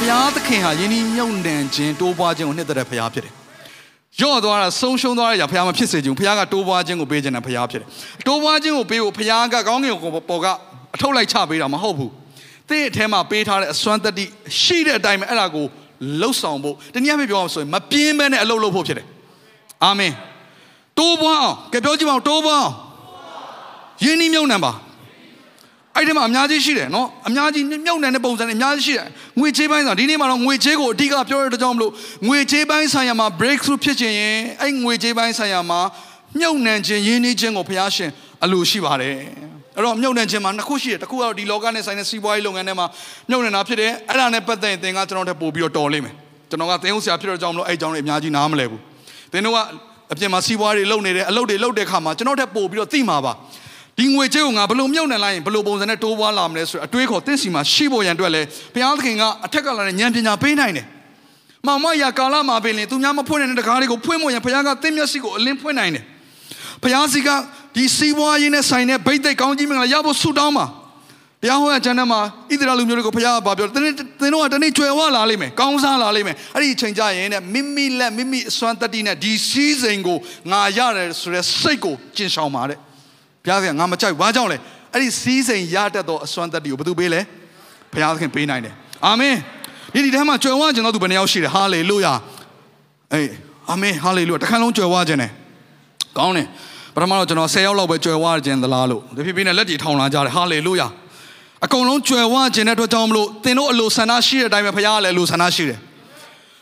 ဘုရားသခင်ဟာယင်းဒီမြုံနှံခြင်းတိုးပွားခြင်းကိုနှစ်သက်တဲ့ဘုရားဖြစ်တယ်။ယော့သွားတာဆုံးရှုံးသွားတဲ့ຢာဘုရားမဖြစ်စေချင်ဘူး။ဘုရားကတိုးပွားခြင်းကိုပေးခြင်းတဲ့ဘုရားဖြစ်တယ်။တိုးပွားခြင်းကိုပေးဖို့ဘုရားကကောင်းကင်ကိုပေါ်ကအထုတ်လိုက်ချပေးတာမဟုတ်ဘူး။သင်အထဲမှာပေးထားတဲ့အစွမ်းတတ္တိရှိတဲ့အတိုင်းပဲအဲ့ဒါကိုလှုပ်ဆောင်ဖို့တနည်းအားဖြင့်ပြောအောင်ဆိုရင်မပြင်းမဲနဲ့အလုပ်လုပ်ဖို့ဖြစ်တယ်။အာမင်။တိုးပွားအောင်ကြပြောကြည့်ပါဦးတိုးပွားအောင်ယင်းဒီမြုံနှံပါ အဲ့ဒီမှာအများကြီးရှိတယ်နော်အများကြီးမြုပ်နှံတဲ့ပုံစံတွေအများကြီးရှိတယ်ငွေချေးပိုင်းဆိုဒီနေ့မှာတော့ငွေချေးကိုအဓိကပြောရတဲ့ကြောင့်မလို့ငွေချေးပိုင်းဆိုင်ရာမှာ breakthrough ဖြစ်ခြင်းရင်အဲ့ငွေချေးပိုင်းဆိုင်ရာမှာမြုပ်နှံခြင်းရင်းနှီးခြင်းကိုဘုရားရှင်အလိုရှိပါတယ်အဲ့တော့မြုပ်နှံခြင်းမှာနှစ်ခုရှိတယ်တစ်ခုကတော့ဒီလောကနဲ့ဆိုင်တဲ့စီးပွားရေးလုပ်ငန်းထဲမှာမြုပ်နှံတာဖြစ်တယ်အဲ့ဒါနဲ့ပတ်သက်ရင်သင်ကကျွန်တော်တို့ပို့ပြီးတော့တော်လိမ့်မယ်ကျွန်တော်ကသင်ဟုတ်ဆရာဖြစ်တဲ့ကြောင့်မလို့အဲ့အကြောင်းတွေအများကြီးနားမလဲဘူးသင်တို့ကအပြင်မှာစီးပွားရေးလုပ်နေတယ်အလုပ်တွေလုပ်တဲ့ခါမှာကျွန်တော်တို့ပို့ပြီးတော့သိမှာပါ ဒီငွေကြေးကိုငါဘလို့မြုပ်နှံလိုက်ရင်ဘလို့ပုံစံနဲ့တိုးပွားလာမလဲဆိုအတွေးခေါ်တင့်စီမှာရှိဖို့ရန်အတွက်လဲဘုရားသခင်ကအထက်ကလာတဲ့ဉာဏ်ပညာပေးနိုင်တယ်။မောင်မရကာလမှာပင်လေသူများမဖွင့်တဲ့တကားတွေကိုဖွင့်ဖို့ရန်ဘုရားကသင်မျက်စိကိုအလင်းဖွင့်နိုင်တယ်။ဘုရားစီကဒီစီးပွားရေးနဲ့ဆိုင်တဲ့ဗိတ်သိက်ကောင်းကြီးမင်္ဂလာရဖို့ဆုတောင်းပါ။တရားဟောတဲ့ကျမ်းထဲမှာဣသရေလလူမျိုးတွေကိုဘုရားကပြောတယ်သင်တို့ကတနေ့ကျွယ်ဝလာလိမ့်မယ်။ကောင်းစားလာလိမ့်မယ်။အဲ့ဒီအချိန်ကြရင်တဲ့မိမိလက်မိမိအစွမ်းတတ္တိနဲ့ဒီစီးစိမ်ကိုငါရတယ်ဆိုတဲ့စိတ်ကိုကျင့်ဆောင်ပါတဲ့။ ဘုရားသခင်ငါမကြိုက်ဘာကြောင့်လဲအဲ့ဒီစီးစိမ်ရတတ်သောအစွမ်းတတ္တိကိုဘယ်သူပေးလဲဘုရားသခင်ပေးနိုင်တယ်အာမင်ဒီဒီထဲမှာကြွယ်ဝခြင်းတော့သူဘယ်နှယောက်ရှိတယ်ဟာလေလုယာအေးအာမင်ဟာလေလုယာတခါလုံးကြွယ်ဝခြင်းတယ်ကောင်းတယ်ပထမတော့ကျွန်တော်10ယောက်လောက်ပဲကြွယ်ဝခြင်းသလားလို့တဖြည်းဖြည်းနဲ့လက်တွေထောင်လာကြတယ်ဟာလေလုယာအကုန်လုံးကြွယ်ဝခြင်းတဲ့အတွက်ကြောင့်မလို့သင်တို့အလိုဆန္ဒရှိတဲ့အတိုင်းပဲဘုရားကလည်းအလိုဆန္ဒရှိတယ်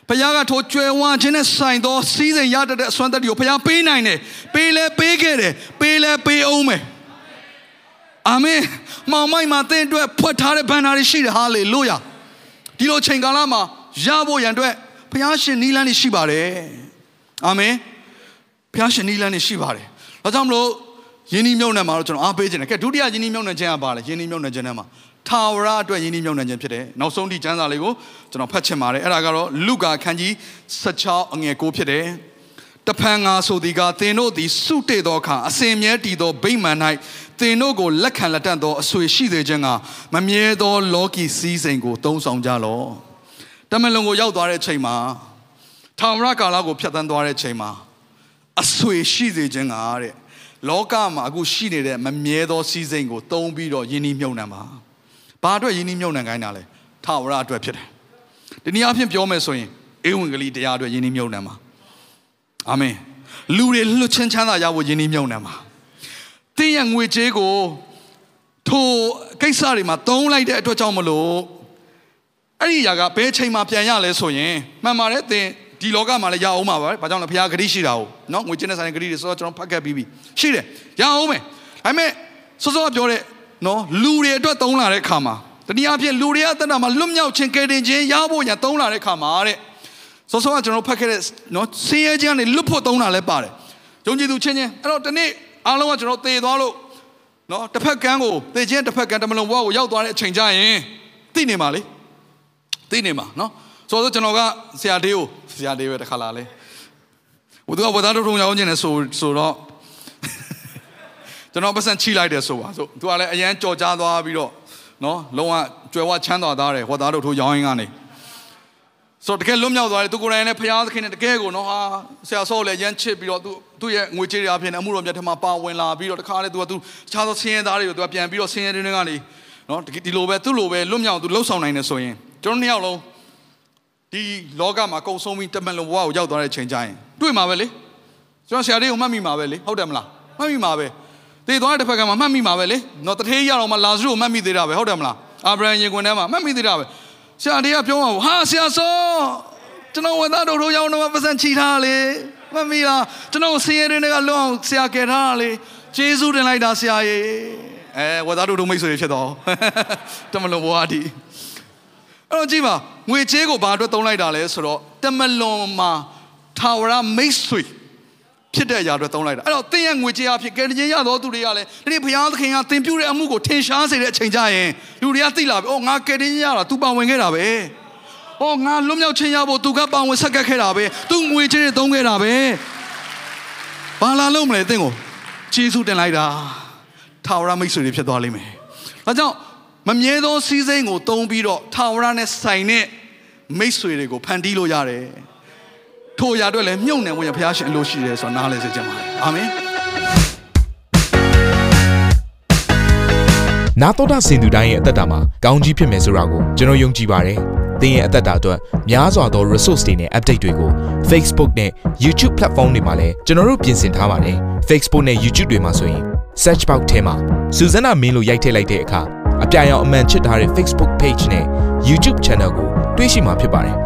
ဘုရားကထိုကြွယ်ဝခြင်းနဲ့ဆိုင်သောစီးစိမ်ရတတ်တဲ့အစွမ်းတတ္တိကိုဘုရားပေးနိုင်တယ်ပေးလဲပေးခဲ့တယ်ပေးလဲပေးအောင်မယ်အာမင်မောင်မိုက်မှာသင်အတွက်ဖွက်ထားတဲ့ဘန္နာတွေရှိတယ်ဟာလေလုယာဒီလိုချိန်ကာလမှာရဖို့ရန်အတွက်ဘုရားရှင်နီးလန်းနေရှိပါတယ်အာမင်ဘုရားရှင်နီးလန်းနေရှိပါတယ်ဒါကြောင့်မလို့ယင်းဒီမြုံနယ်မှာတော့ကျွန်တော်အားပေးခြင်းတယ်ကဲဒုတိယယင်းဒီမြုံနယ်ခြင်းကပါလေယင်းဒီမြုံနယ်ခြင်းထဲမှာ ထာဝရအတွက်ယင်းဒီမြုံနယ်ခြင်းဖြစ်တယ်နောက်ဆုံးဒီကျမ်းစာလေးကိုကျွန်တော်ဖတ်ချင်ပါတယ်အဲ့ဒါကတော့လုကာခန်းကြီး16အငယ်9ဖြစ်တယ်တဖန်ငါဆိုသည်ကသင်တို့သည်စုတေသောအခါအစဉ်မြဲတည်သောဗိမာန်၌သင်တို့ကိုလက်ခံလက်တတ်သောအဆွေရှိစေခြင်းကမမြဲသောလောကီစည်းစိမ်ကိုသုံးဆောင်ကြလော့တမန်လုံးကိုရောက်သွားတဲ့ချိန်မှာထာဝရကာလကိုဖြတ်သန်းသွားတဲ့ချိန်မှာအဆွေရှိစေခြင်းကတဲ့လောကမှာအခုရှိနေတဲ့မမြဲသောစည်းစိမ်ကိုသုံးပြီးတော့ယဉ်ဤမြုံနှံပါ ဘာအတွက်ယဉ်ဤမြုံနှံခိုင်းတာလဲထာဝရအတွက်ဖြစ်တယ်ဒီနည်းအားဖြင့်ပြောမယ်ဆိုရင်ဧဝံဂေလိတရားအတွက်ယဉ်ဤမြုံနှံပါအာမင်လူတွေလွတ်ချင်းချမ်းသာရဖို့ယဉ်ဤမြုံနှံပါတင်းရငွေကြေးကိုထိုကိစ္စတွေမှာသုံးလိုက်တဲ့အတွက်ကြောင့်မလို့အဲ့ဒီຢာကဘယ်ချိန်မှပြန်ရလဲဆိုရင်မှန်ပါတယ်တင်ဒီလောကမှာလည်းရအောင်ပါပဲ။ဘာကြောင့်လဲဘုရားဂရိရှိတာ哦။နော်ငွေချင်းနဲ့ဆိုင်ဂရိတွေဆိုတော့ကျွန်တော်ဖတ်ခဲ့ပြီးပြီ။ရှိတယ်။ရအောင်မယ်။ဒါပေမဲ့စောစောပြောတဲ့ နော်လူတွေအတွက်သုံးလာတဲ့ခါမှာတနည်းအားဖြင့်လူတွေအသက်တာမှာလွတ်မြောက်ခြင်းကယ်တင်ခြင်းရဖို့ညာသုံးလာတဲ့ခါမှာတဲ့စောစောကကျွန်တော်ဖတ်ခဲ့တဲ့နော်ဆင်းရဲခြင်းနဲ့လွတ်ဖို့သုံးလာလဲပါတယ်။ယုံကြည်သူချင်းချင်းအဲ့တော့ဒီနေ့အားလုံးကကျွန်တော်သေသွားလို့နော်တစ်ဖက်ကန်းကိုသေခြင်းတစ်ဖက်ကန်းတမလုံးဘဝကိုရောက်သွားတဲ့အချိန်ကျရင်သိနေမှာလေသိနေမှာနော်ဆိုတော့ကျွန်တော်ကဆရာဒေးကိုဆရာဒေးပဲတစ်ခါလာလေဘုသူကဝသားတို့ထုံရောင်းခြင်းနဲ့ဆိုဆိုတော့ ကျွန်တော်ပတ်စံချိလိုက်တယ်ဆိုပါဆိုသူကလည်းအရန်ကြော်ကြားသွားပြီးတော့နော်လုံးဝကြွယ်ဝချမ်းသာသားတယ်ဝသားတို့ထိုးရောင်းရင်းကနေဆိုတော့တကယ်လွတ်မြောက်သွားတယ်သူကိုယ်တိုင်လည်းဖျားသခင်နဲ့တကယ်ကိုနော်ဟာဆရာဆော့လည်းရမ်းချစ်ပြီးတော့သူသူ့ရဲ့ငွေကြေးတွေအပြင်အမှုတော်မြတ်ထမပါဝင်လာပြီးတော့တခါလေသူကသူတခြားသောဆင်းရဲသားတွေကိုသူကပြန်ပြီးတော့ဆင်းရဲတွေကနေနော်ဒီလိုပဲသူ့လိုပဲလွတ်မြောက်သူလှုပ်ဆောင်နိုင်တယ်ဆိုရင်ကျွန်တော်နှစ်ယောက်လုံးဒီလောကမှာကုံဆုံးပြီးတမန်လုံးဘဝကိုရောက်သွားတဲ့ချိန်ကျရင်တွေ့မှာပဲလေကျွန်တော်ဆရာလေးကိုမှတ်မိမှာပဲလေဟုတ်တယ်မလားမှတ်မိမှာပဲ တည်သွားတဲ့တစ်ဖက်ကမှမှတ်မိမှာပဲလေနော်တထေးရတော့မှလာဇရုကိုမှတ်မိသေးတာပဲဟုတ်တယ်မလားအာဗြဟံရင်ခွင်ထဲမှာမှတ်မိသေးတာပဲဆရာလေးကပြောမှာဟာဆရာစောကျွန်တော်ဝတ်သားတို့တို့ရောက်တော့ပတ်စံချီထားလေမမီလားကျွန်တော်ဆင်းရဲတွေကလွတ်အောင်ဆရာကယ်ထားတာလေကျေးဇူးတင်လိုက်တာဆရာရေအဲဝတ်သားတို့တို့မိတ်ဆွေဖြစ်တော့တမလုံးဘဝတီအဲ့တော့ကြည့်ပါငွေချေးကိုဘာအတွက်သုံးလိုက်တာလဲဆိုတော့တမလွန်မှာထာဝရမိတ်ဆွေ ဖြစ်တဲ့အရာအတွက်သုံးလိုက်တာအဲ့တော့တင်းရဲ့ငွေကြေးအဖြစ်ကယ်တင်ရသောသူတွေကလည်းဒီနေ့ဘုရားသခင်ကသင်ပြုတဲ့အမှုကိုထင်ရှားစေတဲ့အချိန်ကျရင်လူတွေကသိလာပြီ။အော်ငါကယ်တင်ရတာ तू ပါဝင်ခဲ့တာပဲ။အော်ငါလွတ်မြောက်ခြင်းရဖို့ तू ကပါဝင်ဆက်ကပ်ခဲ့တာပဲ။ तू ငွေကြေးတွေသုံးခဲ့တာပဲ။ဘာလာလို့မလဲသင်ကိုကျေးဇူးတင်လိုက်တာ။ထာဝရမိတ်ဆွေတွေဖြစ်သွားလိမ့်မယ်။ဒါကြောင့်မမြဲသောစီးစိမ်ကိုသုံးပြီးတော့ထာဝရနဲ့ဆိုင်တဲ့မိတ်ဆွေတွေကိုဖန်တီးလို့ရတယ်။ ထိုအရာအတွက်လည်းမြုပ်နေဝင်ဘုရားရှင်အလိုရှိတယ်ဆိုတာနားလဲစေချင်ပါတယ်အာမင်နာတော်တာစင်သူတိုင်းရဲ့အသက်တာမှာကောင်းကြီးဖြစ်မယ်ဆိုတာကိုကျွန်တော်ယုံကြည်ပါတယ်။သင်ရဲ့အသက်တာအတွက်များစွာသော resource တွေနဲ့ update တွေကို Facebook နဲ့ YouTube platform တွေမှာလည်းကျွန်တော်တို့ပြင်ဆင်ထားပါတယ်။ Facebook နဲ့ YouTube တွေမှာဆိုရင် search box ထဲမှာစူဇနာမင်းလို့ရိုက်ထည့်လိုက်တဲ့အခါအပြအယောင်အမှန်ချစ်ထားတဲ့ Facebook page နဲ့ YouTube channel ကိုတွေ့ရှိမှာဖြစ်ပါတယ်။